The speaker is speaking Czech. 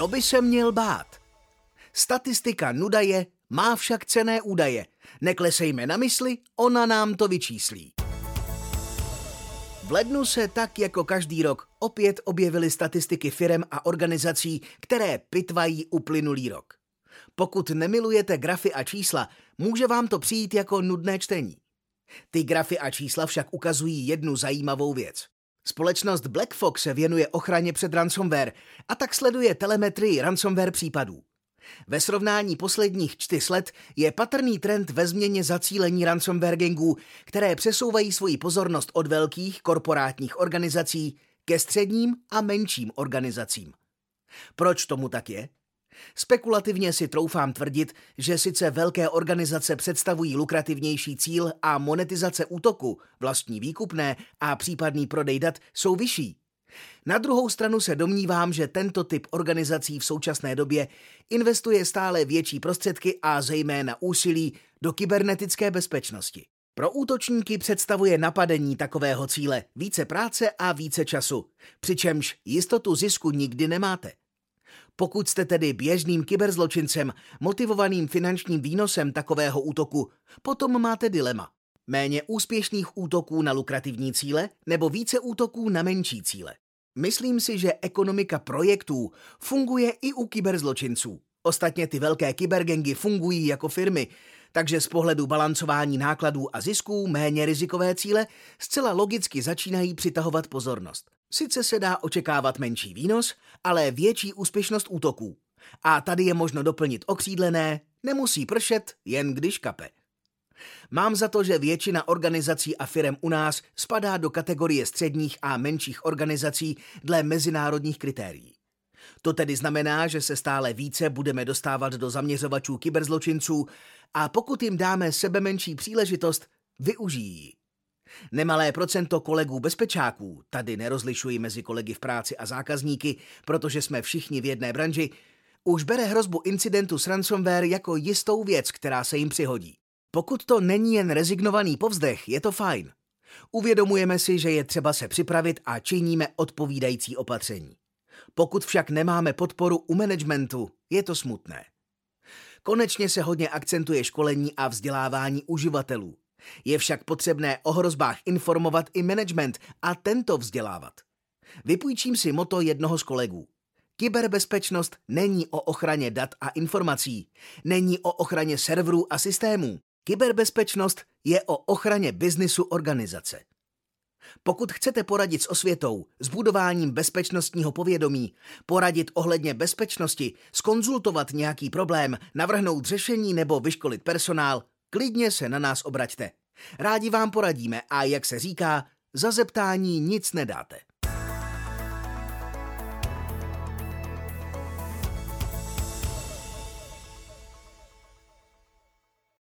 Kdo by se měl bát? Statistika nuda je, má však cené údaje. Neklesejme na mysli, ona nám to vyčíslí. V lednu se tak jako každý rok opět objevily statistiky firem a organizací, které pitvají uplynulý rok. Pokud nemilujete grafy a čísla, může vám to přijít jako nudné čtení. Ty grafy a čísla však ukazují jednu zajímavou věc. Společnost BlackFox se věnuje ochraně před ransomware a tak sleduje telemetrii ransomware případů. Ve srovnání posledních čtyř let je patrný trend ve změně zacílení ransomware gangů, které přesouvají svoji pozornost od velkých korporátních organizací ke středním a menším organizacím. Proč tomu tak je? Spekulativně si troufám tvrdit, že sice velké organizace představují lukrativnější cíl a monetizace útoku, vlastní výkupné a případný prodej dat jsou vyšší. Na druhou stranu se domnívám, že tento typ organizací v současné době investuje stále větší prostředky a zejména úsilí do kybernetické bezpečnosti. Pro útočníky představuje napadení takového cíle více práce a více času, přičemž jistotu zisku nikdy nemáte. Pokud jste tedy běžným kyberzločincem, motivovaným finančním výnosem takového útoku, potom máte dilema. Méně úspěšných útoků na lukrativní cíle nebo více útoků na menší cíle. Myslím si, že ekonomika projektů funguje i u kyberzločinců. Ostatně ty velké kybergengy fungují jako firmy, takže z pohledu balancování nákladů a zisků méně rizikové cíle zcela logicky začínají přitahovat pozornost. Sice se dá očekávat menší výnos, ale větší úspěšnost útoků. A tady je možno doplnit okřídlené, nemusí pršet, jen když kape. Mám za to, že většina organizací a firem u nás spadá do kategorie středních a menších organizací dle mezinárodních kritérií. To tedy znamená, že se stále více budeme dostávat do zaměřovačů kyberzločinců a pokud jim dáme sebe menší příležitost, využijí Nemalé procento kolegů bezpečáků, tady nerozlišuji mezi kolegy v práci a zákazníky, protože jsme všichni v jedné branži, už bere hrozbu incidentu s ransomware jako jistou věc, která se jim přihodí. Pokud to není jen rezignovaný povzdech, je to fajn. Uvědomujeme si, že je třeba se připravit a činíme odpovídající opatření. Pokud však nemáme podporu u managementu, je to smutné. Konečně se hodně akcentuje školení a vzdělávání uživatelů. Je však potřebné o hrozbách informovat i management a tento vzdělávat. Vypůjčím si moto jednoho z kolegů. Kyberbezpečnost není o ochraně dat a informací, není o ochraně serverů a systémů. Kyberbezpečnost je o ochraně biznisu organizace. Pokud chcete poradit s osvětou, s budováním bezpečnostního povědomí, poradit ohledně bezpečnosti, skonzultovat nějaký problém, navrhnout řešení nebo vyškolit personál, klidně se na nás obraťte. Rádi vám poradíme a jak se říká, za zeptání nic nedáte.